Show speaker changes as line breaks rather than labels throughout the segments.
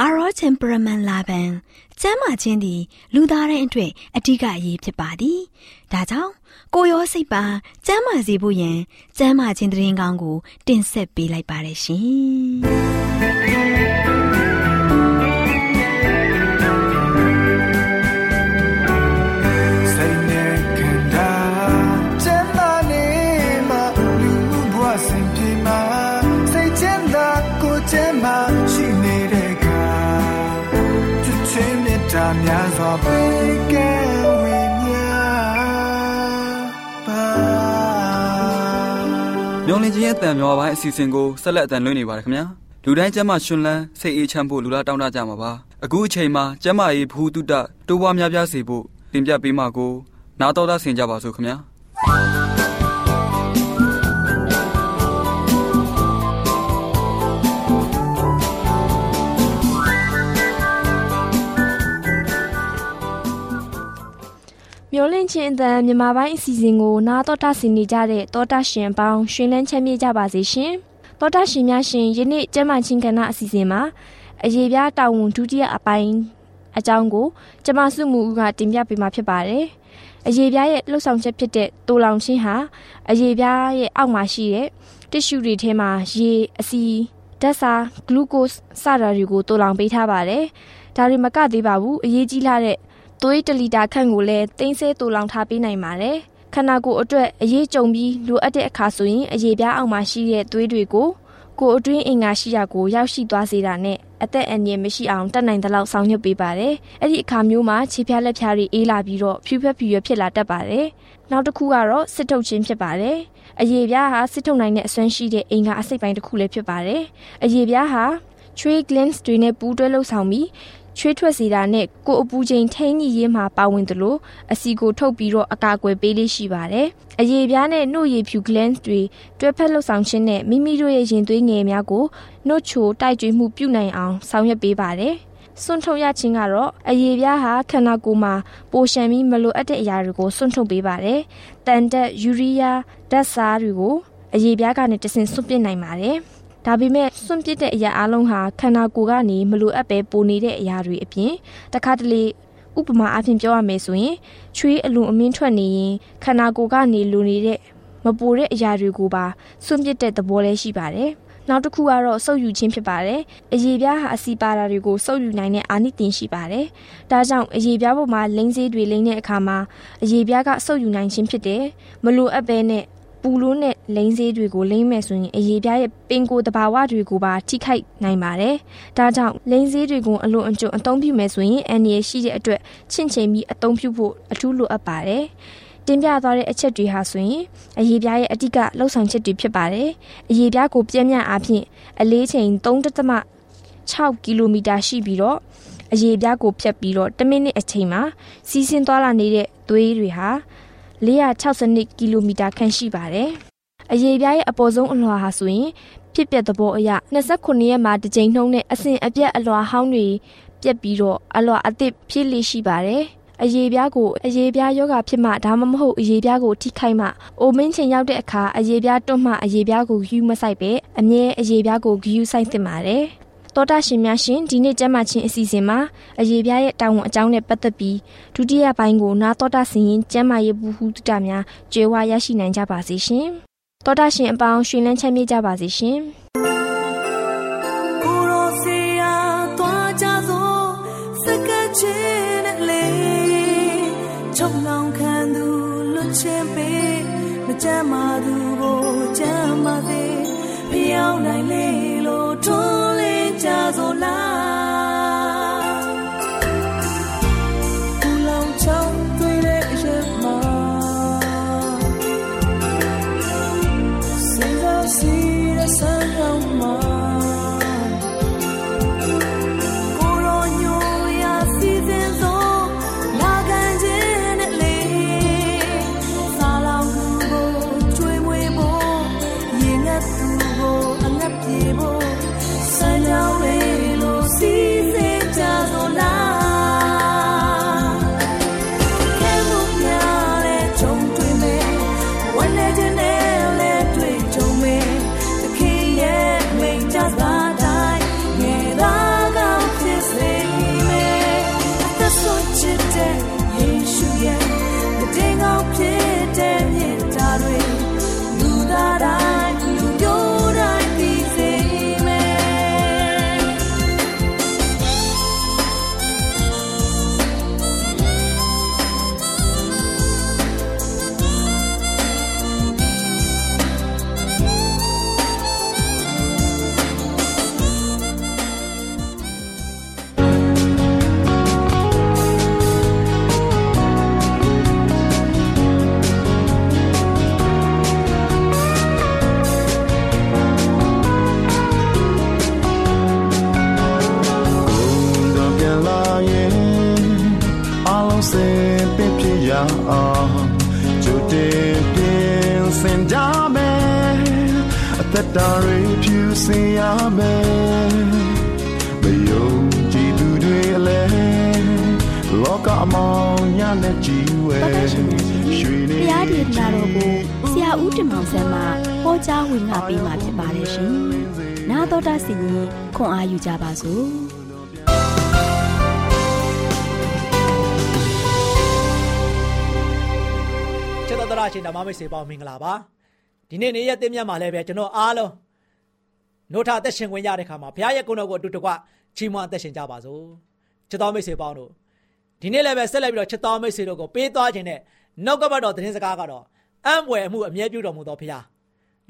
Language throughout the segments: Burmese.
အာရော temperament လာပံကျမ်းမာခြင်းသည် လူသားတိုင်းအတွက်အထူးအရေးဖြစ်ပါသည်။ဒါကြောင့်ကိုရောစိတ်ပါကျမ်းမာစေဖို့ယင်ကျမ်းမာခြင်းတရင်ကောင်းကို တင်ဆက်ပေးလိုက်ပါရရှင်။
မျော်လင့်ခြင်းရဲ့တန်မျောပိုင်းအစီအစဉ်ကိုဆက်လက်အတန်လွှင့်နေပါတယ်ခင်ဗျာလူတိုင်းကျမ်းမာရှင်လန်းစိတ်အေးချမ်းဖို့လူလားတောင်းတကြမှာပါအခုအချိန်မှာကျမ်းမာရေးဘူးတုတတိုးပွားများပြားစေဖို့တင်ပြပေးမှာကိုနားတော်သားဆင်ကြပါစို့ခင်ဗျာ
မျောလင့်ချင်းအတန်မြန်မာပိုင်းအစီအစဉ်ကိုနားတော်တာဆင်နေကြတဲ့တောတာရှင်ပေါင်းရှင်လန်းချမ်းမြေ့ကြပါစေရှင်။တောတာရှင်များရှင်ယနေ့ကျမချင်းကဏ္ဍအစီအစဉ်မှာအရေးပြားတာဝန်ဒုတိယအပိုင်းအကြောင်းကိုကျမစုမှုဦးကတင်ပြပေးမှာဖြစ်ပါတယ်။အရေးပြားရဲ့လှုပ်ဆောင်ချက်ဖြစ်တဲ့တိုလောင်ချင်းဟာအရေးပြားရဲ့အောက်မှာရှိတဲ့တစ်ရှူတွေထဲမှာရေအစီဓာတ်စာဂလူကို့စ်စတာတွေကိုတိုလောင်ပေးထားပါတယ်။ဒါတွေမကသေးပါဘူးအရေးကြီးလာတဲ့ သွေး1လီတာခန့်ကိုလည်းတင်းဆဲတူလောင်ထားပေးနိုင်ပါတယ်။ခန္ဓာကိုယ်အတွက်အရေးကြုံပြီးလိုအပ်တဲ့အခါဆိုရင်အရေးပြားအောင်မှရှိတဲ့သွေးတွေကိုကိုယ်အတွင်းအင်္ဂါရှိရာကိုရောက်ရှိသွားစေတာနဲ့အသက်အန္တရာယ်မရှိအောင်တတ်နိုင်သလောက်ဆောင်ရွက်ပေးပါတယ်။အဲ့ဒီအခါမျိုးမှာခြေဖြားလက်ဖြားတွေအေးလာပြီးတော့ဖြူဖက်ဖြူရဖြစ်လာတတ်ပါတယ်။နောက်တစ်ခုကတော့စစ်ထုတ်ခြင်းဖြစ်ပါတယ်။အရေးပြားဟာစစ်ထုတ်နိုင်တဲ့အစွမ်းရှိတဲ့အင်္ဂါအစိတ်ပိုင်းတစ်ခုလည်းဖြစ်ပါတယ်။အရေးပြားဟာ tree glands တွေနဲ့ပူးတွဲလှုပ်ဆောင်ပြီး ချွေးထွက်စေတာနဲ့ကိုအပူချိန်ထိန်းညှိရေးမှာပါဝင်သလိုအစီကိုထုတ်ပြီးတော့အကာအကွယ်ပေးလေးရှိပါတယ်။အရေပြားနဲ့နှုတ်ရည်ဖြူ glands တွေတွဲဖက်လှုပ်ဆောင်ခြင်းနဲ့မိမိတို့ရဲ့ရင်သွေးငယ်များကိုနှုတ်ချိုတိုက်ကြွေးမှုပြုနိုင်အောင်ဆောင်ရွက်ပေးပါတယ်။စွန့်ထုတ်ရခြင်းကတော့အရေပြားဟာခန္ဓာကိုယ်မှာပိုရှံပြီးမလိုအပ်တဲ့အရာတွေကိုစွန့်ထုတ်ပေးပါတယ်။တန်တက်ယူရီးယားဓာတ်စားတွေကိုအရေပြားကနေတဆင့်စွန့်ပစ်နိုင်ပါတယ်။ ဒါပေမဲ့စွန့်ပစ်တဲ့အရာအလုံးဟာခန္ဓာကိုယ်ကနေမလိုအပ်ပဲပိုနေတဲ့အရာတွေအပြင်တခါတလေဥပမာအဖြစ်ပြောရမယ်ဆိုရင်ချွေးအလွန်အမင်းထွက်နေရင်ခန္ဓာကိုယ်ကနေလိုနေတဲ့မပိုတဲ့အရာတွေကိုပါစွန့်ပစ်တဲ့သဘောလည်းရှိပါတယ်။နောက်တစ်ခုကတော့စုပ်ယူခြင်းဖြစ်ပါတယ်။အရေပြားဟာအစီပါတာတွေကိုစုပ်ယူနိုင်တဲ့အာနိသင်ရှိပါတယ်။ဒါကြောင့်အရေပြားပေါ်မှာလိမ့်စေးတွေလိမ့်တဲ့အခါမှာအရေပြားကစုပ်ယူနိုင်ခြင်းဖြစ်တယ်။မလိုအပ်ပဲနဲ့ပူလို့နဲ့ လိမ့်ဆေးတွေကိုလိမ့်မယ်ဆိုရင်အရေးပြားရဲ့ပင်ကိုယ်တဘာဝတွေကိုပါထိခိုက်နိုင်ပါတယ်။ဒါကြောင့်လိမ့်ဆေးတွေကိုအလွန်အကျွံအသုံးပြုမယ်ဆိုရင်အန်ရရှိတဲ့အတွက်ချင့်ချိန်ပြီးအသုံးပြုဖို့အထူးလိုအပ်ပါတယ်။တင်ပြသွားတဲ့အချက်တွေဟာဆိုရင်အရေးပြားရဲ့အတိကလှုပ်ဆောင်ချက်တွေဖြစ်ပါတယ်။အရေးပြားကိုပြင်းပြအားဖြင့်အလေးချိန်3.6ကီလိုမီတာရှိပြီးတော့အရေးပြားကိုဖြတ်ပြီးတော့10မိနစ်အချိန်မှာစီးဆင်းသွားလာနေတဲ့သွေးတွေဟာ462ကီလိုမီတာခန့်ရှိပါတယ်။ အရေးပြားရဲ့အပေါ်ဆုံးအလွှာဟာဆိုရင်ဖြစ်ပျက်သဘောအရ29ရက်မှာတစ်ကြိမ်နှုံးနဲ့အစဉ်အပြတ်အလွှာဟောင်းတွေပြက်ပြီးတော့အလွှာအသစ်ဖြစ်လိရှိပါတယ်။အရေးပြားကိုအရေးပြားယောဂဖြစ်မှဒါမှမဟုတ်အရေးပြားကိုထိခိုက်မှအိုမင်းချိန်ရောက်တဲ့အခါအရေးပြားတွန့်မှအရေးပြားကိုယူမဆိုင်ပဲအမြဲအရေးပြားကိုဂယူဆိုင်သင့်ပါတယ်တောတာရှင်များရှင်ဒီနေ့ကျမချင်းအစီအစဉ်မှာအရေးပြားရဲ့တာဝန်အကြောင်းနဲ့ပတ်သက်ပြီးဒုတိယပိုင်းကိုနာတောတာစင်ရင်ကျမရဲ့ဘူးဟုတတများကြွယ်ဝရရှိနိုင်ကြပါစေရှင် တောတာရှင်အပေါင်းရှင်လန်းချမ်းမြေ့ကြပါစေရှင်ကိုရိုစီယာတွားကြသောစကချေ
ချင်းပေးမကြမ်းမာသူ
ကြားဝင်ငါပေးมาဖြစ်ပါတယ်ရှင်။နာတော်တာစီရင်ခွန်အားယူကြပါစို့
ချစ်တော်တော်ရှင်ဓမ္မမိတ်ဆွေပေါင်းမင်္ဂလာပါဒီနေ့နေ့ရက်သင်းမြတ်မှာလည်းပဲကျွန်တော်အားလုံးနို့ထအသက်ရှင်ခွင့်ရတဲ့ခါမှာဘုရားရဲ့ကုန်းတော်ကိုအတူတကွချီးမွမ်းအသက်ရှင်ကြပါစို့ချစ်တော်မိတ်ဆွေပေါင်းတို့ဒီနေ့လည်းပဲဆက်လက်ပြီးတော့ချစ်တော်မိတ်ဆွေတို့ကိုပေးသွားခြင်းနဲ့နှုတ်ကပတ်တော်သတင်းစကားကတော့အံ့ဖွယ်မှုအမြဲပြုတော်မူသောဘုရား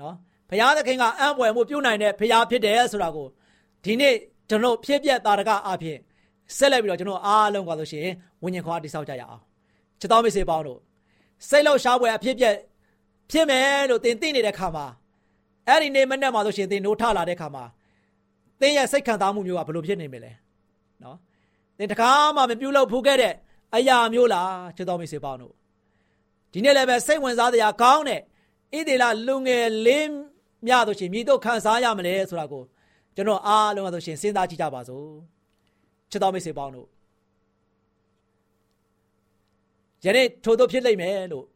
နော် ဘုရားသခင်ကအံ့ဖွယ်မှုပြုနိုင်တဲ့ဘုရားဖြစ်တယ်ဆိုတာကိုဒီနေ့ကျွန်တော်ဖြစ်ပြတာတကအဖြစ်ဆက်လက်ပြီးတော့ကျွန်တော်အားလုံးကဆိုရှင်ဝိညာဉ်ခွာတိဆောက်ကြရအောင်ချစ်တော်မိတ်ဆွေပေါင်းတို့စိတ်လောက်ရှားပွဲအဖြစ်ပြဖြစ်မယ်လို့သင်သိနေတဲ့ခါမှာအဲ့ဒီနေ့မနေ့မှာဆိုရှင်သင်နိုးထလာတဲ့ခါမှာသင်ရဲ့စိတ်ခံစားမှုမျိုးကဘယ်လိုဖြစ်နေမလဲနော်သင်တကားမှမပြုတ်လို့ဖူးခဲ့တဲ့အရာမျိုးလားချစ်တော်မိတ်ဆွေပေါင်းတို့ဒီနေ့လည်းပဲစိတ်ဝင်စားတရားကောင်းတဲ့ဣသေလလူငယ်လေး မြဆိုရှင်မြည်တော့ခံစားရမလဲဆိုတာကိုကျွန်တော်အားလုံးဆိုရှင်စဉ်းစားကြည့်ကြပါစို့ချစ်တော်မိတ်ဆွေပေါင်းတို့ယနေ့ထို့သောဖြစ်လိမ့်မယ်လို့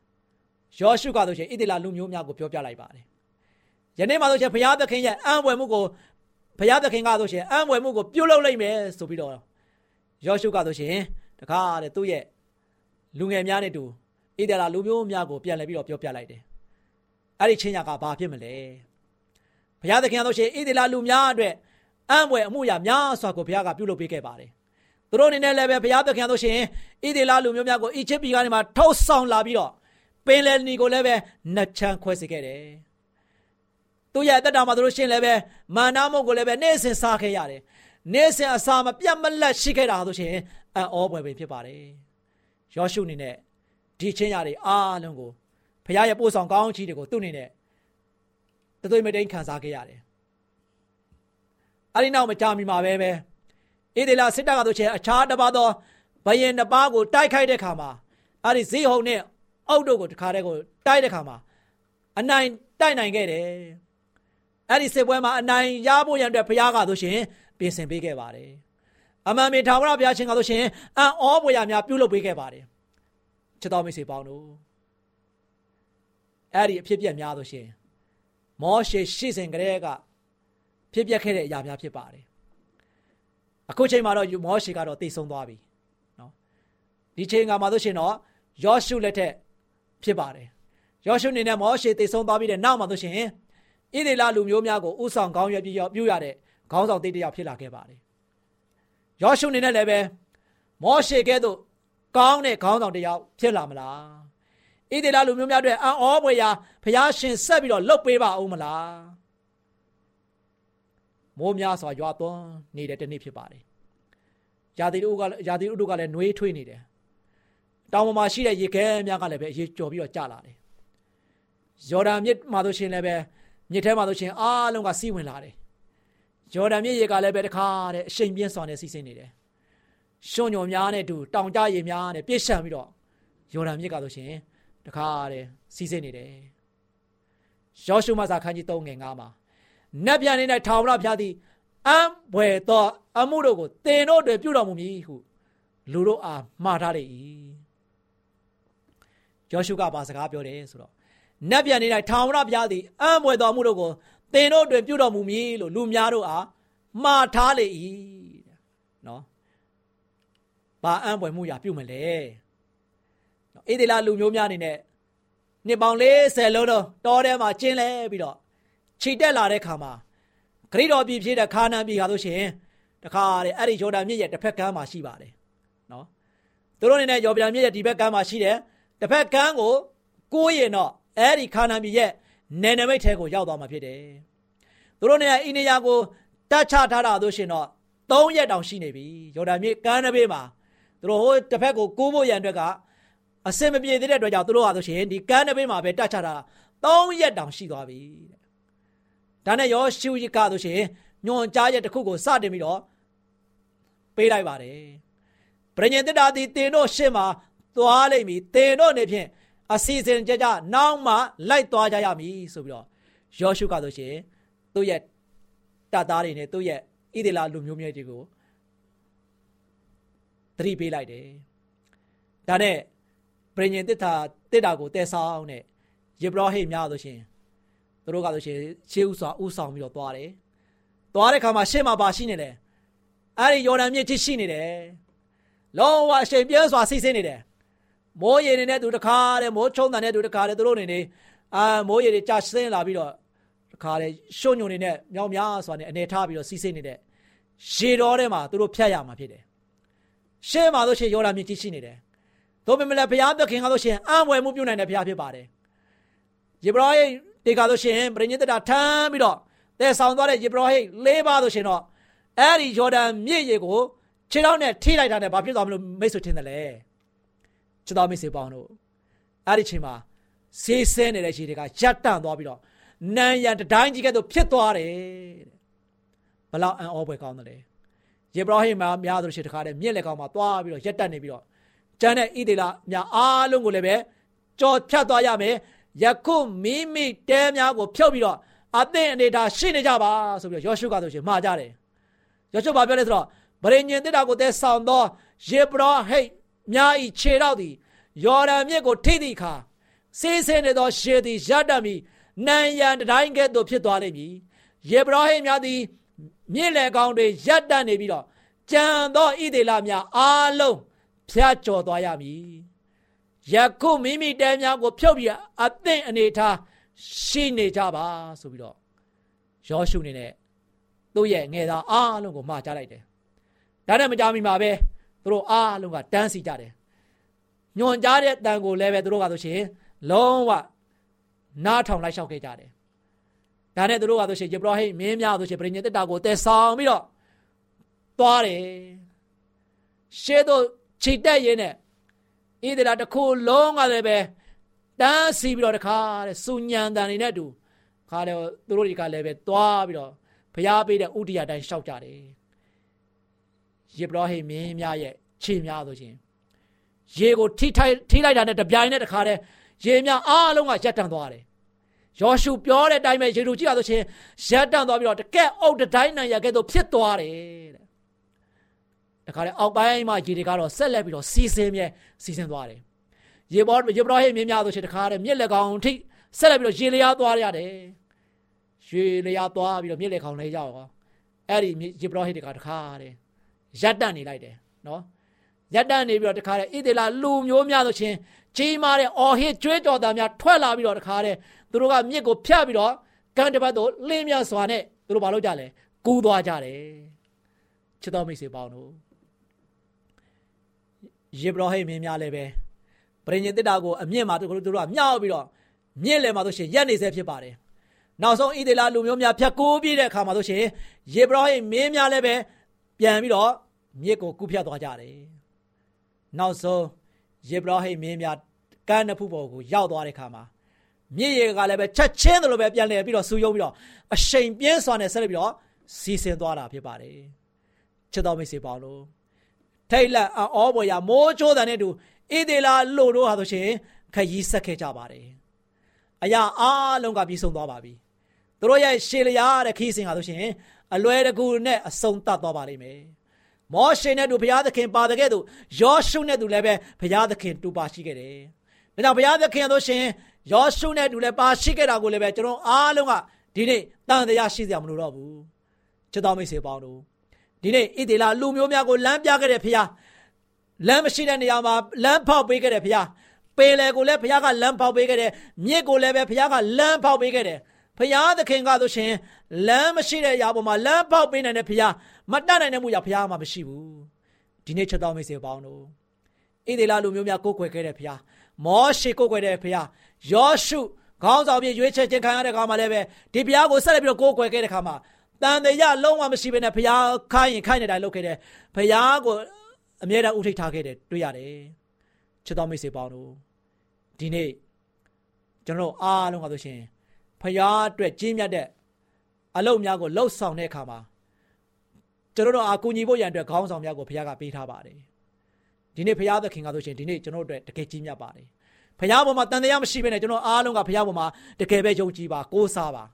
ယောရှုကဆိုရှင်ဣသေလလူမျိုးများကိုပြောပြလိုက်ပါတယ်ယနေ့မှဆိုရှင်ဘုရားသခင်ရဲ့အံ့ဖွယ်မှုကိုဘုရားသခင်ကဆိုရှင်အံ့ဖွယ်မှုကိုပြုလုပ်လိုက်မယ်ဆိုပြီးတော့ယောရှုကဆိုရှင်တခါတဲ့သူ့ရဲ့လူငယ်များနဲ့တူဣသေလလူမျိုးများကိုပြန်လှည့်ပြီးတော့ပြောပြလိုက်တယ်အဲ့ဒီချင်းညာကဘာဖြစ်မလဲ ဘုရားသခင်ကဆိုရှင်ဣသေလလူများအတွက်အံ့ဖွယ်အမှုရာများစွာကိုဘုရားကပြုလုပ်ပေးခဲ့ပါတယ်သူတို့အနေနဲ့လည်းပဲဘုရားသခင်ဆိုရှင်ဣသေလလူမျိုးများကိုအီဂျစ်ပြည်ကနေမှထုတ်ဆောင်လာပြီးတော့ပင်လယ်နီကိုလည်းပဲနှချမ်းခွဲစေခဲ့တယ်။သူ့ရဲ့အသက်တာမှာတို့ရှင်းလည်းပဲမာနမုတ်ကိုလည်းပဲနေ့စဉ်စားခဲ့ရတယ်။နေ့စဉ်အစာမပြတ်မလတ်ရှိခဲ့တာဆိုရှင်အံ့ဩပွေပဲဖြစ်ပါတယ်။ယောရှုအနေနဲ့ဒီချင်းရတွေအားလုံးကိုဖခင်ရဲ့ပို့ဆောင်ကောင်းချီးတွေကိုသူ့အနေနဲ့ တသွေးမတိန်ခံစားခဲ့ရတယ်အဲ့ဒီနောက်မကြာမီမှာပဲပဲဣဒေလာစစ်တပ်ကတို့ချေအခြားတစ်ပါးသောဘယင်တစ်ပါးကိုတိုက်ခိုက်တဲ့ခါမှာအဲ့ဒီဇေဟုန်နဲ့အောက်တို့ကိုတခါတည်းကိုတိုက်တဲ့ခါမှာအနိုင်တိုက်နိုင်ခဲ့တယ်အဲ့ဒီစစ်ပွဲမှာအနိုင်ရဖို့ရန်အတွက်ဘုရားကဆိုရှင်ပြင်ဆင်ပေးခဲ့ပါတယ်အမှန်မေထာဝရဘုရားရှင်ကဆိုရှင်အံ့ဩပွေရများပြုလုပ်ပေးခဲ့ပါတယ်ချစ်တော်မိတ်ဆွေပေါင်းတို့အဲ့ဒီအဖြစ်ပြက်များဆိုရှင် မောရှေရှိစဉ်ကတည်းကဖြစ်ပျက်ခဲ့တဲ့အရာများဖြစ်ပါတယ်အခုချိန်မှာတော့မောရှေကတော့တည်ဆုံးသွားပြီနော်ဒီချိန်ကမှဆိုရှင်တော့ယောရှုလက်ထက်ဖြစ်ပါတယ်ယောရှုအနေနဲ့မောရှေတည်ဆုံးသွားပြီးတဲ့နောက်မှာဆိုရှင်ဣသေလလူမျိုးများကိုဥဆောင်ကောင်းရွက်ပြီးပြုရတဲ့ခေါင်းဆောင်တိတ်တယောက်ဖြစ်လာခဲ့ပါတယ်ယောရှုအနေနဲ့လည်းပဲမောရှေကဲ့သို့ကောင်းတဲ့ခေါင်းဆောင်တယောက်ဖြစ်လာမလား ဣသေလလူမျိုးများအတွက်အံ့ဩဖွယ်ရာဖျားရှင်ဆက်ပြီးတော့လှုပ်ပေးပါဦးမလားမိုးများစွာရွာသွန်းနေတဲ့တနေ့ဖြစ်ပါတယ်။ယာတိတို့ကယာတိတို့ကလည်းနှွေးထွေးနေတယ်။တောင်ပေါ်မှာရှိတဲ့ရေခဲများကလည်းပဲအရေးကြော်ပြီးတော့ကျလာတယ်။ယော်ဒန်မြစ်မှာဆိုရှင်လည်းပဲမြစ်ထဲမှာဆိုရှင်အားလုံးကစီးဝင်လာတယ်။ယော်ဒန်မြစ်ရေကလည်းပဲတခါတဲ့အရှိန်ပြင်းစွာနဲ့စီးဆင်းနေတယ်။ရှုံညုံများနဲ့တူတောင်ကြရေများနဲ့ပြည့်ရှံပြီးတော့ယော်ဒန်မြစ်ကဆိုရှင် တခါတဲ့စီးဆင်းနေတယ်။ယောရှုမစာခန်းကြီး3ငယ်9မှာနတ်ပြန်နေ၌ထာဝရဘုရားသည်အံဘွယ်သောအမှုတို့ကိုတင်တို့တွေပြုတော်မူမည်ဟုလူတို့အားမှားထားလေ၏ယောရှုကဘာစကားပြောတယ်ဆိုတော့နတ်ပြန်နေ၌ထာဝရဘုရားသည်အံဘွယ်သောအမှုတို့ကိုတင်တို့တွေပြုတော်မူမည်လို့လူများတို့အားမှားထားလေ၏နော်ဘာအံဘွယ်မှုရာပြုမလဲ နော်ဣသေလလူမျိုးများအနေနဲ့နှစ်ပေါင်း40လုံးတော့တောထဲမှာကျင်းလဲပြီးတော့ခြိတက်လာတဲ့ခါမှာဂရိတော်ပြည်ဖြစ်တဲ့ခါနန်ပြည်ဟာဆိုရှင်တခါတဲ့အဲ့ဒီဂျော်ဒန်မြစ်ရဲ့တစ်ဖက်ကမ်းမှာရှိပါတယ်နော်သူတို့အနေနဲ့ဂျော်ဒန်မြစ်ရဲ့ဒီဘက်ကမ်းမှာရှိတယ်တစ်ဖက်ကမ်းကိုကိုးရင်တော့အဲ့ဒီခါနန်ပြည်ရဲ့နယ်နိမိတ်ထဲကိုရောက်သွားမှာဖြစ်တယ်သူတို့နေရာအိနေယာကိုတတ်ချထားတာဆိုရှင်တော့၃ရက်တောင်ရှိနေပြီဂျော်ဒန်မြစ်ကမ်းတစ်ဘေးမှာသူတို့ဟိုတစ်ဖက်ကိုကိုးဖို့ရန်အတွက်က အစင်မပြေသေးတဲ့အတွက်ကြောင့်သူတို့ဟာဆိုရှင်ဒီကမ်းတစ်ဘေးမှာပဲတတ်ချတာ၃ရက်တောင်ရှိသွားပြီတဲ့ဒါနဲ့ယောရှုရကဆိုရှင်ညွန်ကြားချက်တစ်ခုကိုစတင်ပြီးတော့ပေးလိုက်ပါတယ်ပရိညင်တတာဒီတင်တို့ရှေ့မှာသွားလိမ့်မည်တင်တို့နေဖြင့်အစီအစဉ်ကြကြနောက်မှလိုက်သွားကြရမည်ဆိုပြီးတော့ယောရှုကဆိုရှင်သူ့ရဲ့တသားတွေနဲ့သူ့ရဲ့ဣဒေလာလူမျိုးမျိုးတွေကိုသတိပေးလိုက်တယ်ဒါနဲ့ ပရိညင်တစ်တာတစ်တာကိုတဲဆောင်နဲ့ယေဘရဟိများဆိုရှင်သူတို့ကဆိုရှင်ရှေးဥစွာဥဆောင်ပြီးတော့သွားတယ်။သွားတဲ့ခါမှာရှေ့မှာပါရှိနေတယ်။အဲဒီယော်ဒန်မြစ်ကြီးရှိနေတယ်။လုံးဝအချိန်ပြင်းစွာစီးဆင်းနေတယ်။မိုးရေနေတဲ့သူတခါတဲ့မိုးချုံတန်တဲ့သူတခါတဲ့သူတို့နေနေအာမိုးရေတွေကြာဆင်းလာပြီးတော့တခါတဲ့ရှုံညုံနေနဲ့မြောင်များစွာနဲ့အနေထားပြီးတော့စီးဆင်းနေတဲ့ရေတော်ထဲမှာသူတို့ဖြတ်ရမှာဖြစ်တယ်။ရှေ့မှာဆိုရှင်ယော်ဒန်မြစ်ကြီးရှိနေတယ်။ သို့ပေမဲ့လည်းဘုရားသခင်ကဆိုရှင်အံ့ဝယ်မှုပြုနိုင်တဲ့ဘုရားဖြစ်ပါတယ်။ယေဘရဟိဒီကဆိုရှင်ပရိညစ်တထမ်းပြီးတော့တဲဆောင်သွားတဲ့ယေဘရဟိလေးပါဆိုရှင်တော့အဲ့ဒီယော်ဒန်မြစ်ရေကိုခြေထောက်နဲ့ထိလိုက်တာနဲ့ဘာဖြစ်သွားမလို့မိတ်ဆွေထင်တယ်လဲချစ်တော်မိတ်ဆွေပေါင်းတို့အဲ့ဒီချိန်မှာဆေးဆဲနေတဲ့ခြေတွေကရပ်တန့်သွားပြီးတော့နန်းရံတတိုင်းကြီးကဲ့သို့ဖြစ်သွားတယ်တဲ့ဘလောက်အံ့ဩဖွယ်ကောင်းတယ်လဲယေဘရဟိမှာများသူရှိတခါတည်းမြစ်လက်ကောင်မှာသွားပြီးတော့ရပ်တန့်နေပြီးတော့ ကျန်တဲ့ဣသေလများအားလုံးကိုလည်းပဲကြော်ဖြတ်သွားရမယ်ယခုမိမိတဲများကိုဖြုတ်ပြီးတော့အသင်အနေထားရှိနေကြပါဆိုပြီးတော့ယောရှုကဆိုရှင်မှာကြတယ်ယောရှုဘာပြောလဲဆိုတော့ဗရိညင်တစ်တာကိုတဲဆောင်သောယေဘရဟိတ်များဤခြေတော့သည်ယော်ဒန်မြစ်ကိုထိသည့်အခါစေးဆင်းနေသောရှေသည်ရတတ်မီနံရန်တိုင်းကဲ့သို့ဖြစ်သွားလိမ့်မည်ယေဘရဟိတ်များသည်မြင့်လေကောင်းတွေရပ်တတ်နေပြီးတော့ကြံသောဣသေလများအားလုံး ဖျားကျော်သွားရမည်ယခုမိမိတဲများကိုဖြုတ်ပြီးအသင့်အနေထားရှိနေကြပါဆိုပြီးတော့ယောရှုနေနဲ့သူ့ရဲ့ငယ်သားအားလုံးကိုမှာကြားလိုက်တယ်။ဒါနဲ့မကြမီမှာပဲသူတို့အားလုံးကတန်းစီကြတယ်။ညွန်ကြားတဲ့တန်ကိုလည်းပဲသူတို့ကဆိုရှင်လုံးဝနားထောင်လိုက်လျှောက်ခဲ့ကြတယ်။ဒါနဲ့သူတို့ကဆိုရှင်ယေဘရဟိမင်းများဆိုရှင်ပရိညတ်တာကိုတဲဆောင်ပြီးတော့သွားတယ်။ရှေ့သို့ ခြိတက်ရင်းနဲ့ဣသရေလတစ်ခုလုံးကလည်းပဲတန်းစီပြီးတော့တခါတဲ့စူညံတန်နေနဲ့တူခါတယ်သူတို့တွေကလည်းပဲသွားပြီးတော့ဘုရားပေးတဲ့ဥဒိယတိုင်းရှောက်ကြတယ်ယေဘရဟိမင်းများရဲ့ခြေများဆိုခြင်းရေကိုထိထိုက်ထိလိုက်တာနဲ့တပြိုင်နဲ့တခါတည်းရေများအားလုံးကရပ်တန့်သွားတယ်ယောရှုပြောတဲ့အတိုင်းပဲရေလူကြည့်ရဆိုချင်းရပ်တန့်သွားပြီးတော့တကက်အုပ်တိုင်းနိုင်ရကဲ့သို့ဖြစ်သွားတယ်တဲ့ တခါတည်းအောက်ပိုင်းမှာရေတွေကတော့ဆက်လက်ပြီးတော့စီစင်းမြဲစီစင်းသွားတယ်ရေဘောရေဘရဟိမင်းများဆိုချင်းတခါတည်းမြစ်လက်ကောင်ထိဆက်လက်ပြီးတော့ရေလျားသွားရတယ်ရေလျားသွားပြီးတော့မြစ်လက်ကောင်လဲရောက်ရောအဲ့ဒီရေဘရဟိတကတခါတည်းရပ်တန့်နေလိုက်တယ်နော်ရက်တန့်နေပြီးတော့တခါတည်းဣသေလလူမျိုးများဆိုချင်းကြီးမားတဲ့အော်ဟစ်ကြွေးကြော်သားများထွက်လာပြီးတော့တခါတည်းသူတို့ကမြစ်ကိုဖြတ်ပြီးတော့ကမ်းတစ်ပတ်သို့လင်းမြစွာနဲ့သူတို့ဘာလုပ်ကြလဲကူးသွားကြတယ်ချစ်တော်မိတ်ဆွေပေါင်းတို့ ယေဘရဟိမင်းများလည်းပဲပရိညင်တစ်တာကိုအမြင့်မှာသူတို့ကမြောက်ပြီးတော့မြင့်လေမှာဆိုရှင်ရက်နေစေဖြစ်ပါတယ်နောက်ဆုံးဣသေလလူမျိုးများဖြတ်ကိုးပြည့်တဲ့အခါမှာဆိုရှင်ယေဘရဟိမင်းများလည်းပဲပြန်ပြီးတော့မြစ်ကိုကူးဖြတ်သွားကြတယ်နောက်ဆုံးယေဘရဟိမင်းများကမ်းနဖူးပေါ်ကိုရောက်သွားတဲ့ခါမှာမြစ်ရေကလည်းပဲချက်ချင်းတယ်လို့ပဲပြန်လဲပြီးတော့ဆူယုံပြီးတော့အရှိန်ပြင်းစွာနဲ့ဆက်လက်ပြီးတော့စီးဆင်းသွားတာဖြစ်ပါတယ်ချစ်တော်မိတ်ဆွေပေါင်းတို့ ထိတ်လက်အောပေါ်ရမိုးချိုးတဲ့နဲ့တူဣဒေလာလို့တို့ဟာဆိုရှင်ခရီးဆက်ခဲ့ကြပါတယ်အရာအားလုံးကပြီးဆုံးသွားပါပြီသူတို့ရဲ့ရှေလျာတဲ့ခီးစဉ်ဟာဆိုရှင်အလွယ်တကူနဲ့အဆုံးသတ်သွားပါလိမ့်မယ်မောရှေနဲ့တူဘုရားသခင်ပါတဲ့ကဲ့သို့ယောရှုနဲ့တူလည်းပဲဘုရားသခင်တူပါရှိခဲ့တယ်။ဒါကြောင့်ဘုရားသခင်တို့ရှင်ယောရှုနဲ့တူလည်းပါရှိခဲ့တာကိုလည်းပဲကျွန်တော်အားလုံးကဒီနေ့တန်တရားရှိစရာမလိုတော့ဘူး။ချစ်တော်မိတ်ဆွေပေါင်းတို့ ဒီနေ့ဣသေလလူမျိုးများကိုလမ်းပြခဲ့တဲ့ဘုရားလမ်းမရှိတဲ့နေရာမှာလမ်းဖောက်ပေးခဲ့တဲ့ဘုရားပင်လယ်ကိုလည်းဘုရားကလမ်းဖောက်ပေးခဲ့တယ်မြစ်ကိုလည်းပဲဘုရားကလမ်းဖောက်ပေးခဲ့တယ်ဖရာသခင်ကဆိုရှင်လမ်းမရှိတဲ့အရာပေါ်မှာလမ်းပေါက်ပေးနိုင်တဲ့ဖရာမတတ်နိုင်တဲ့မှုကြောင့်ဖရာမှမရှိဘူးဒီနေ့ချက်တော်မိတ်ဆွေပေါင်းတို့ဣသေလလူမျိုးများကိုးကွယ်ခဲ့တဲ့ဖရာမောရှေကိုးကွယ်တဲ့ဖရာယောရှုခေါင်းဆောင်ပြရွေးချယ်ခြင်းခံရတဲ့ခါမှာလည်းပဲဒီဖရာကိုဆက်လက်ပြီးတော့ကိုးကွယ်ခဲ့တဲ့ခါမှာ တန်တရားလုံးဝမရှိဘဲနဲ့ဖရာခိုင်းရင်ခိုင်းနေတိုင်းလုပ်ခဲ့တယ်ဖရာကိုအမြဲတမ်းဥထိတ်ထားခဲ့တယ်တွေ့ရတယ်ချက်တော်မိတ်ဆွေပေါင်းတို့ဒီနေ့ကျွန်တော်အားလုံးကဆိုရှင်ဖရာအတွက်ကြီးမြတ်တဲ့အလုပ်များကိုလှုပ်ဆောင်တဲ့အခါမှာကျွန်တော်တို့အကူညီဖို့ရန်အတွက်ခေါင်းဆောင်များကိုဖရာကပေးထားပါတယ်ဒီနေ့ဖရာသခင်ကဆိုရှင်ဒီနေ့ကျွန်တော်တို့အတွက်တကယ်ကြီးမြတ်ပါတယ်ဖရာပေါ်မှာတန်တရားမရှိဘဲနဲ့ကျွန်တော်အားလုံးကဖရာပေါ်မှာတကယ်ပဲယုံကြည်ပါကိုးစားပါ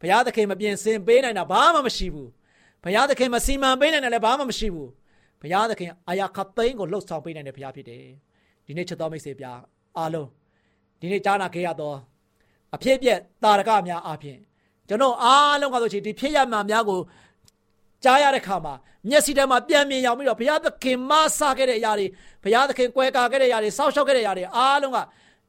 ဘုရားသခင်မပြင်ဆင်ပေးနိုင်တာဘာမှမရှိဘူးဘုရားသခင်မစီမံပေးနိုင်တယ်လည်းဘာမှမရှိဘူးဘုရားသခင်အာယာခသိန်းကိုလှုပ်ဆောင်ပေးနိုင်တဲ့ဘုရားဖြစ်တယ်ဒီနေ့ချက်တော်မိတ်ဆွေပြအားလုံးဒီနေ့ကြားနာခဲ့ရတော့အဖြစ်အပျက်တာရကများအပြင်ကျွန်တော်အားလုံးကဆိုချင်ဒီဖြစ်ရမှန်များကိုကြားရတဲ့ခါမှာမျက်စိထဲမှာပြန်မြင်ရောက်ပြီးတော့ဘုရားသခင်မဆာခဲ့တဲ့အရာတွေဘုရားသခင်ကွဲကာခဲ့တဲ့အရာတွေစောက်ရှောက်ခဲ့တဲ့အရာတွေအားလုံးက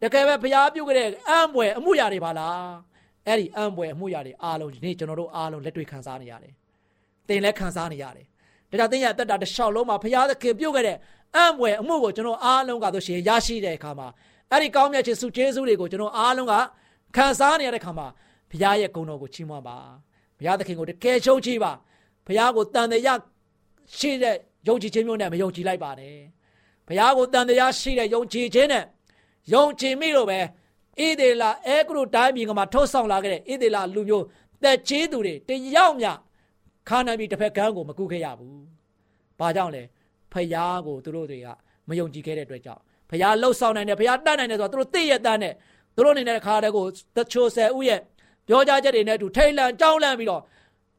တကယ်ပဲဘုရားပြုခဲ့တဲ့အံ့ဘွယ်အမှုရာတွေပါလား အဲ့ဒီအံ့ဘွယ်အမှုရာတွေအားလုံးဒီနေ့ကျွန်တော်တို့အားလုံးလက်တွေ့ခံစားနေရတယ်။တင်လည်းခံစားနေရတယ်။ဒါကြောင့်တင်ရတက်တာတစ်လျှောက်လုံးမှာဘုရားသခင်ပြုခဲ့တဲ့အံ့ဘွယ်အမှုကိုကျွန်တော်အားလုံးကဆိုရှင်ရရှိတဲ့အခါမှာအဲ့ဒီကောင်းမြတ်ခြင်းစုကျေးဇူးတွေကိုကျွန်တော်အားလုံးကခံစားနေရတဲ့ခါမှာဘုရားရဲ့ဂုဏ်တော်ကိုချီးမွမ်းပါဘုရားသခင်ကိုတကယ်ရှုံးကြည့်ပါဘုရားကိုတန်တရားရှိတဲ့ယုံကြည်ခြင်းမျိုးနဲ့မယုံကြည်လိုက်ပါနဲ့ဘုရားကိုတန်တရားရှိတဲ့ယုံကြည်ခြင်းနဲ့ယုံကြည်မိလို့ပဲ ဣဒေလာအဲကရုတိုင်းပြည်ကမှာထုတ်ဆောင်လာခဲ့တဲ့ဣဒေလာလူမျိုးတက်ချေးသူတွေတယောက်မျှခါနာပြီးတစ်ဖက်ကန်းကိုမကူခဲ့ရဘူး။ဘာကြောင့်လဲဖယားကိုသူတို့တွေကမယုံကြည်ခဲ့တဲ့အတွက်ကြောင့်ဖယားလှုပ်ဆောင်နိုင်တယ်ဖယားတတ်နိုင်တယ်ဆိုတော့သူတို့သိရတဲ့နဲ့သူတို့အနေနဲ့ခါတဲ့ကိုတချို့ဆယ်ဦးရဲ့ပြောကြားချက်တွေနဲ့အတူထိတ်လန့်ကြောင်းလန့်ပြီးတော့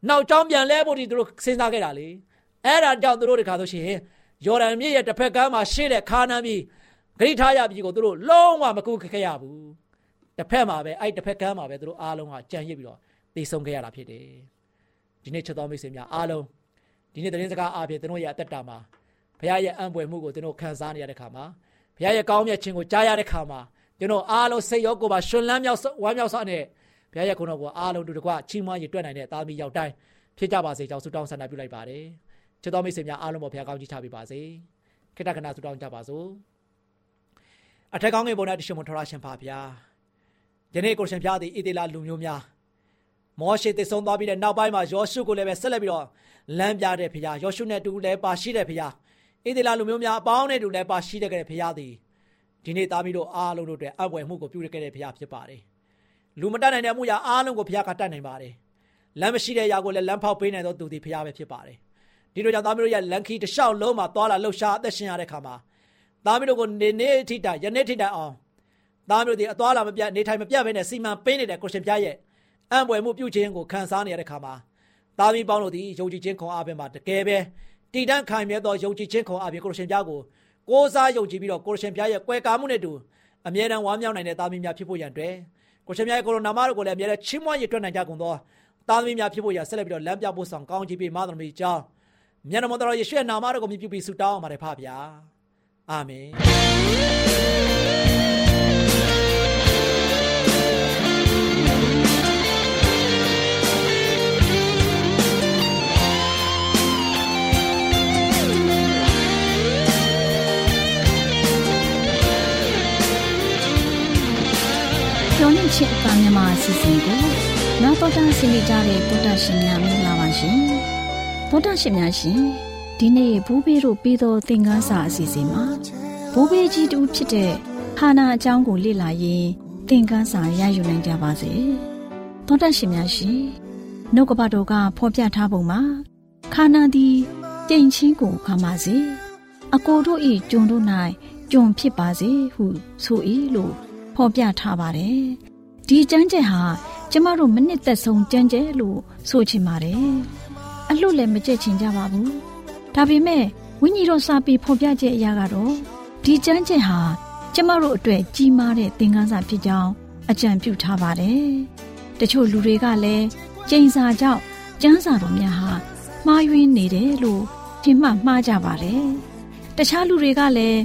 နောက်ကြောင်းပြန်လဲဖို့ဒီသူတို့စဉ်းစားခဲ့တာလေအဲ့ဒါကြောင့်သူတို့တခါဆိုရှင်ယော်ဒန်မြစ်ရဲ့တစ်ဖက်ကမ်းမှာရှေ့တဲ့ခါနာပြီးဂရိထားရပြီကိုသူတို့လုံးဝမကူခဲ့ရဘူး တစ်ဖက်မှာပဲအဲ့တစ်ဖက်ကမ်းမှာပဲသူတို့အားလုံးကကြံရစ်ပြီးတော့သိဆုံးခဲ့ရတာဖြစ်တယ်ဒီနေ့ချက်တော်မိတ်ဆွေများအားလုံးဒီနေ့သတင်းစကားအားဖြင့်သူတို့ရဲ့အသက်တာမှာဘုရားရဲ့အံ့ဖွယ်မှုကိုသူတို့ခံစားနေရတဲ့ခါမှာဘုရားရဲ့ကောင်းမြတ်ခြင်းကိုကြားရတဲ့ခါမှာကျွန်တော်အားလုံးစိတ်ရောကိုယ်ပါရှင်လန်းမြောက်ဝမ်းမြောက်စွာနဲ့ဘုရားရဲ့ကုန်းတော်ကိုအားလုံးတို့တကွချီးမွမ်းရည်တွက်နိုင်တဲ့သားမီးရောက်တိုင်းဖြစ်ကြပါစေကြောင်းဆုတောင်းဆန္ဒပြုလိုက်ပါတယ်ချစ်တော်မိတ်ဆွေများအားလုံးပေါ်ဘုရားကောင်းကြီးချပေးပါစေခိတ္တကနာဆုတောင်းကြပါစို့အထက်ကောင်းငယ်ပေါ်၌တရှင်မထရရှင်ပါဗျာ ယနေ့ကိုရှင်ဖျားသည်ဣသေလလူမျိုးများမောရှေတည်ဆုံးသွားပြီးတဲ့နောက်ပိုင်းမှာယောရှုကိုလည်းပဲဆက်လက်ပြီးတော့လမ်းပြတဲ့ဖခင်ယောရှုနဲ့တူလည်းပါရှိတဲ့ဖခင်ဣသေလလူမျိုးများအပေါင်းနဲ့တူလည်းပါရှိတဲ့ကလေးဖခင်သည်ဒီနေ့သားမီးတို့အားလုံးတို့အတွက်အံ့ဖွယ်မှုကိုပြုရခဲ့တဲ့ဘုရားဖြစ်ပါတယ်လူမတတ်နိုင်တဲ့အမှုရာအားလုံးကိုဘုရားကတတ်နိုင်ပါတယ်လမ်းမရှိတဲ့ຢာကိုလည်းလမ်းဖောက်ပေးနိုင်သောသူသည်ဘုရားပဲဖြစ်ပါတယ်ဒီလိုကြောင့်သားမီးတို့ရဲ့လန်ခီတစ်လျှောက်လုံးမှာသွာလာလှုပ်ရှားအသက်ရှင်ရတဲ့ခါမှာသားမီးတို့ကိုနေနေထိတိုင်ယနေ့ထိတိုင်အောင် သားမီးတို့ဒီအသွားလာမပြတ်နေထိုင်မပြတ်ဘဲနဲ့စီမံပေးနေတဲ့ကိုရှင်ပြရဲ့အံ့ဖွယ်မှုပြုခြင်းကိုခံစားနေရတဲ့ခါမှာသားမီးပေါင်းတို့ဒီယုံကြည်ခြင်းခွန်အားဖြင့်မှာတကယ်ပဲတည်တံ့ခိုင်မြဲသောယုံကြည်ခြင်းခွန်အားဖြင့်ကိုရှင်ပြကိုကိုးစားယုံကြည်ပြီးတော့ကိုရှင်ပြရဲ့ကွယ်ကာမှုနဲ့တူအမြဲတမ်းဝမ်းမြောက်နိုင်တဲ့သားမီးများဖြစ်ဖို့ရန်အတွက်ကိုရှင်ပြရဲ့ကိုရိုနာမတို့ကိုလည်းအမြဲတမ်းချီးမွမ်းရည်တွက်နိုင်ကြကုန်သောသားသမီးများဖြစ်ဖို့ရဆက်လက်ပြီးတော့လမ်းပြဖို့ဆောင်ကောင်းချီးပေးမသမီးကြောင်းမြတ်တော်တော်ယေရှုရဲ့နာမတော်ကိုမြည်ပြုပြီးဆုတောင်းအောင်ပါတယ်ဖပါဗျာအာမင်
လင့်ချစ်အပမြန်မာအစီအစဉ်ကိုနောက်တော့တာဆင်းနေကြတဲ့ဗုဒ္ဓရှင်များမင်္ဂလာပါရှင်ဗုဒ္ဓရှင်များရှင်ဒီနေ့ဘူဘေးတို့ပြီးသောသင်ခန်းစာအစီအစဉ်မှာဘူဘေးကြီးတူဖြစ်တဲ့ဟာနာအကြောင်းကိုလေ့လာရင်းသင်ခန်းစာရယူနိုင်ကြပါစေဗုဒ္ဓရှင်များရှင်နှုတ်ကပတော်ကဖော်ပြထားပုံမှာခါနာသည်ကြိမ်ချင်းကိုခံပါစေအကိုတို့ဤဂျုံတို့၌ဂျုံဖြစ်ပါစေဟုဆို၏လို့ ဖော်ပြထားပါတယ်။ဒီကျမ်းကျက်ဟာကျမတို့မနစ်သက်ဆုံးကျမ်းကျက်လို့ဆိုချင်ပါတယ်။အလှလည်းမကြက်ချင်ကြပါဘူး။ဒါပေမဲ့ဝိညာဉ်တော်စာပေဖော်ပြချက်အရာကတော့ဒီကျမ်းကျက်ဟာကျမတို့အတွက်ကြီးမားတဲ့သင်ခန်းစာဖြစ်ကြောင်းအကြံပြုထားပါတယ်။တချို့လူတွေကလည်းကျိန်စာကြောင့်ကျမ်းစာတော်များဟာမှားယွင်းနေတယ်လို့ထင်မှတ်မှားကြပါတယ်။တခြားလူတွေကလည်း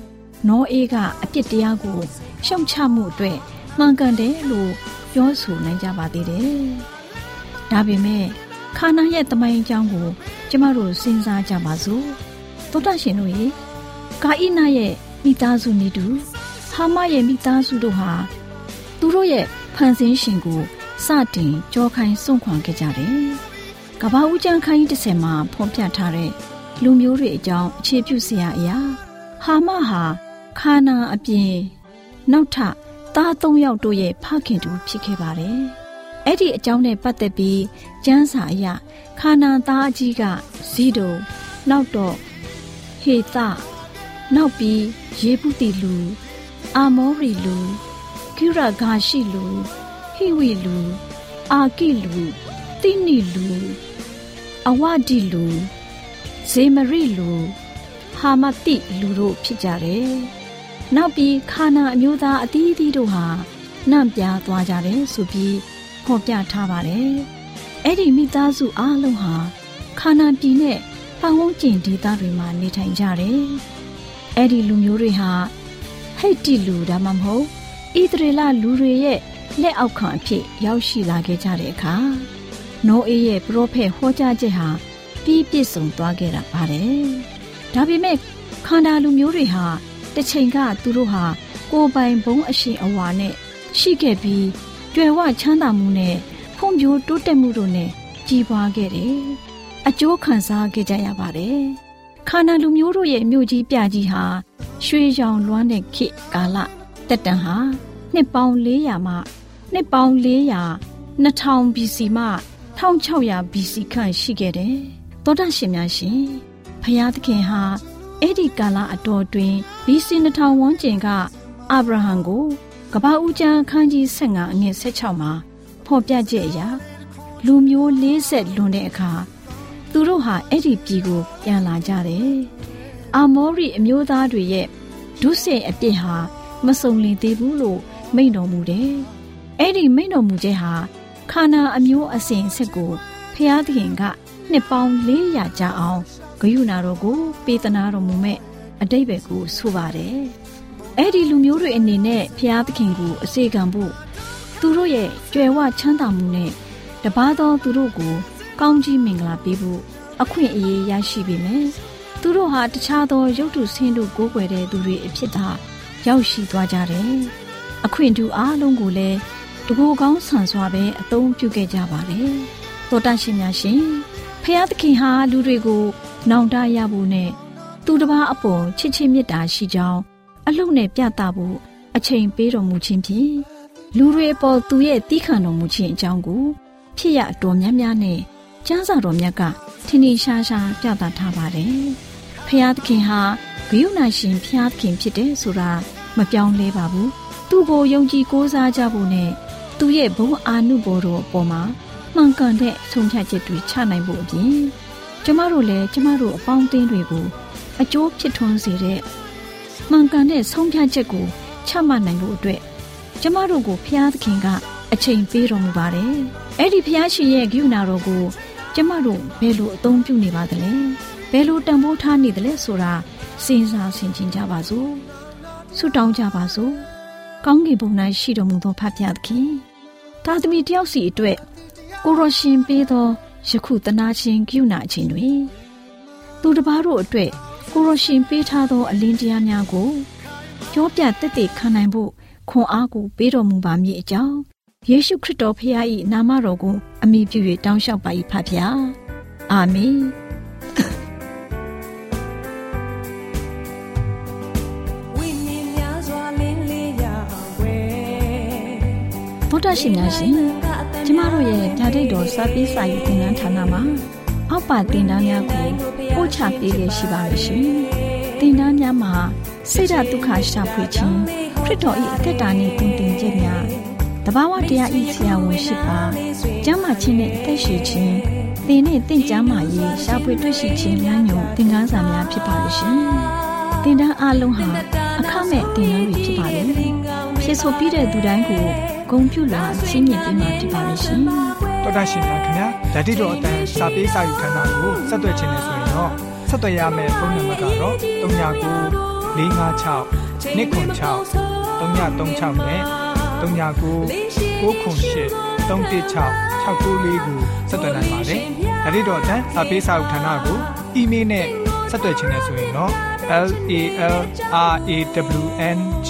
နောအေးကအပြစ်တရားကို ရှုံချမှုအတွက်မှန်ကန်တယ်လို့ပြောဆိုနိုင်ကြပါသေးတယ်။ဒါပေမဲ့ခါနာရဲ့တမိုင်းအကြောင်းကို ကျမတို့စဉ်းစားကြပါစို့။သောတာရှင်တို့ရေကာဣနာရဲ့မိသားစုနေတူဟာမရဲ့မိသားစုတို့ဟာသူတို့ရဲ့ဖန်ဆင်းရှင်ကိုစတင်ကြောခိုင်းစွန့်ခွာခဲ့ကြတယ်။ကဘာဦးကျန်းခိုင်း30မှာဖော်ပြထားတဲ့လူမျိုးတွေအကြောင်းအခြေပြုစရာအရာဟာမဟာခါနာအပြင် နောက်ထသား၃ယောက်တို့ရဲ့ဖခင်တူဖြစ်ခဲ့ပါတယ်။အဲ့ဒီအကြောင်းနဲ့ပတ်သက်ပြီးကျမ်းစာအရခါနာသားအကြီးကဇီဒိုနောက်တော့ဟေသနောက်ပြီးယေပုတိလူအာမောရီလူကိရဂါရှိလူဟိဝီလူအာကိလူတိနိလူအဝဒီလူဇေမရိလူဟာမတိလူတို့ဖြစ်ကြတယ်။ နောက်ပြီးခါနာအမျိုးသားအသီးသီးတို့ဟာနှံ့ပြားသွားကြတယ်ဆိုပြီးဖော်ပြထားပါတယ်။အဲ့ဒီမိသားစုအားလုံးဟာခါနာပြည်နဲ့ပတ်ဝန်းကျင်ဒေသတွေမှာနေထိုင်ကြတယ်။အဲ့ဒီလူမျိုးတွေဟာဟိတ်တိလူဒါမှမဟုတ်ဣသရေလလူတွေရဲ့လက်အောက်ခံအဖြစ်ရောက်ရှိလာခဲ့ကြတဲ့အခါနိုးအေးရဲ့ပရောဖက်ဟောကြားချက်ဟာပြီးပြည့်စုံသွားခဲ့တာပါတယ်။ဒါပေမဲ့ခန္ဓာလူမျိုးတွေဟာ တစ်ချိန်ကသူတို့ဟာကိုယ်ပိုင်ဘုံအရှင်အဝါနဲ့ရှိခဲ့ပြီးကြွယ်ဝချမ်းသာမှုနဲ့ဖွံ့ဖြိုးတိုးတက်မှုတို့နဲ့ကြီးပွားခဲ့တယ်။အကျိုးခံစားခဲ့ကြရပါတယ်။ခန္ဓာလူမျိုးတို့ရဲ့မြို့ကြီးပြကြီးဟာရွှေရောင်လွှမ်းတဲ့ခေတ်ကာလတက်တန်ဟာနှစ်ပေါင်း400မှနှစ်ပေါင်း400 2000 BC မှ1600 BC ခန့်ရှိခဲ့တယ်။သောတာရှင်များရှင်ဖျားသခင်ဟာ အဲ့ဒီကာလအတော်တွင် BC 2000ဝန်းကျင်ကအာဗြဟံကိုကပ္ပဦးကျမ်းခန်းကြီး15အငယ်16မှာဖော်ပြချက်အရလူမျိုး40လွန်တဲ့အခါသူတို့ဟာအဲ့ဒီပြည်ကိုပြန်လာကြတယ်။အာမောရိအမျိုးသားတွေရဲ့ဒုစရိုက်အပြစ်ဟာမစုံလင်သေးဘူးလို့မိန့်တော်မူတယ်။အဲ့ဒီမိန့်တော်မူချက်ဟာခါနာအမျိုးအစဉ်အဆက်ကိုဖျားသခင်ကနှစ်ပေါင်း400ကြာအောင် ဂယုဏတော်ကိုပေးသနာတော်မူမဲ့အတိတ်ပဲကိုဆိုပါတယ်။အဲ့ဒီလူမျိုးတွေအနေနဲ့ဖျားသခင်ကိုအစေခံဖို့သူတို့ရဲ့ကြွယ်ဝချမ်းသာမှုနဲ့တပါးသောသူတို့ကို ကောင်းကြီးမင်္ဂလာပေးဖို့အခွင့်အရေးရရှိပေမယ်။သူတို့ဟာတခြားသောရုပ်တုဆင်းတို့ကိုးကွယ်တဲ့သူတွေအဖြစ်သာရောက်ရှိသွားကြတယ်။အခွင့်အတူအားလုံးကိုလည်းတကူကောင်းဆန်စွာပဲအသုံးပြုခဲ့ကြပါတယ်။သောတာရှင်များရှင်ဖျားသခင်ဟာလူတွေကို နောင်တရဖို့နဲ့သူတစ်ပါးအပေါ်ချစ်ချင်းမေတ္တာရှိကြောင်းအလုံးနဲ့ပြသဖို့အချိန်ပေးတော်မူခြင်းဖြင့်လူတွေအပေါ်သူရဲ့တီးခံတော်မူခြင်းအကြောင်းကိုဖြစ်ရတော်များများနဲ့ကျမ်းစာတော်မြတ်ကထင်ထင်ရှားရှားပြသထားပါတယ်။ဖျားသခင်ဟာဂိယုဏရှင်ဖျားသခင်ဖြစ်တယ်ဆိုတာမပြောင်းလဲပါဘူး။သူ့ကိုယုံကြည်ကိုးစားကြဖို့နဲ့သူ့ရဲ့ဘုံအာနုဘော်တော်အပေါ်မှာမှန်ကန်တဲ့ဆုံးဖြတ်ချက်တွေချနိုင်ဖို့အပြင် ကျမတို့လည်းကျမတို့အပေါင်းအသင်းတွေကိုအကျိုးဖြစ်ထွန်းစေတဲ့မှန်ကန်တဲ့ဆုံးဖြတ်ချက်ကိုချမှတ်နိုင်ဖို့အတွက်ကျမတို့ကိုဖျားသခင်ကအချိန်ပေးတော်မူပါတယ်။အဲ့ဒီဖျားရှင်ရဲ့ဂိူနာတော်ကိုကျမတို့ဘယ်လိုအသုံးပြုနေပါသလဲ။ဘယ်လိုတန်ဖိုးထားနေသလဲဆိုတာစဉ်းစားဆင်ခြင်ကြပါစို့။ဆုတောင်းကြပါစို့။ကောင်းကင်ဘုံ၌ရှိတော်မူသောဖဖျားသခင်။သာသမီတယောက်စီအတွက်ကိုရရှင်ပေးသော ယခုတနာချင်းဂိူနာအချင်းတွင် သူတစ်ပါးတို့အတွက်ကိုရရှင်ပေးထားသော အလင်းတရားများကိုကြောပြတက်တည်ခံနိုင်ဖို့ခွန်အားကိုပေးတော်မူပါမည်အကြောင်းယေရှုခရစ်တော်ဖခင်၏နာမတော်ကိုအမိပြု၍တောင်းလျှောက်ပါ၏ဖခင်အာမင်ဗုဒ္ဓရှင်များရှင် ကျမတို့ရဲ့ဓာတိတ်တော်စပေးစာယူသင်တန်းဌာနမှာအောက်ပါသင်တန်းများကိုပို့ချပေးရရှိပါမယ်ရှင်သင်တန်းများမှာဆိဒ္ဓတုခရှာဖွေခြင်းခရစ်တော်၏အသက်တာနှင့်တုန်တင်ခြင်းများတဘာဝတရားဤဆရာဝန်ရှိပါကျမ်းမာခြင်းနဲ့အသက်ရှိခြင်းသင်နဲ့တင့်ကြမာရေးရှားပွေတွေ့ရှိခြင်းများညွန်သင်ခန်းစာများဖြစ်ပါလိမ့်ရှင်သင်တန်းအလုံးဟာအခမဲ့သင်တန်းတွေဖြစ်ပါလေဖြစ်ဆိုပြီးတဲ့သူတိုင်းကို ဂုံပြုလာရှင်းပြပေးမှာဖြစ်ပါလိမ့်ရှင်
တော်တာရှင်များခင်ဗျာဓာတိတော်အတန်းစာပေးစာယူခန်းစာကိုဆက်သွယ်ခြင်းနဲ့ဆိုရင်တော့ဆက်သွယ်ရမယ့်ဖုန်းနံပါတ်ကတော့396 656 296 336နဲ့399 6 9 6 9 6 9 6 9 6 9 6လေးကိုဆက်သွင်းနိုင်ပါတယ်။ဒါ့အပြင်တော့အစာပေးစာဥထာဏာကိုအီးမေးလ်နဲ့ဆက်သွယ်ခြင်းနဲ့ဆိုရင်တော့ l a l r a w n g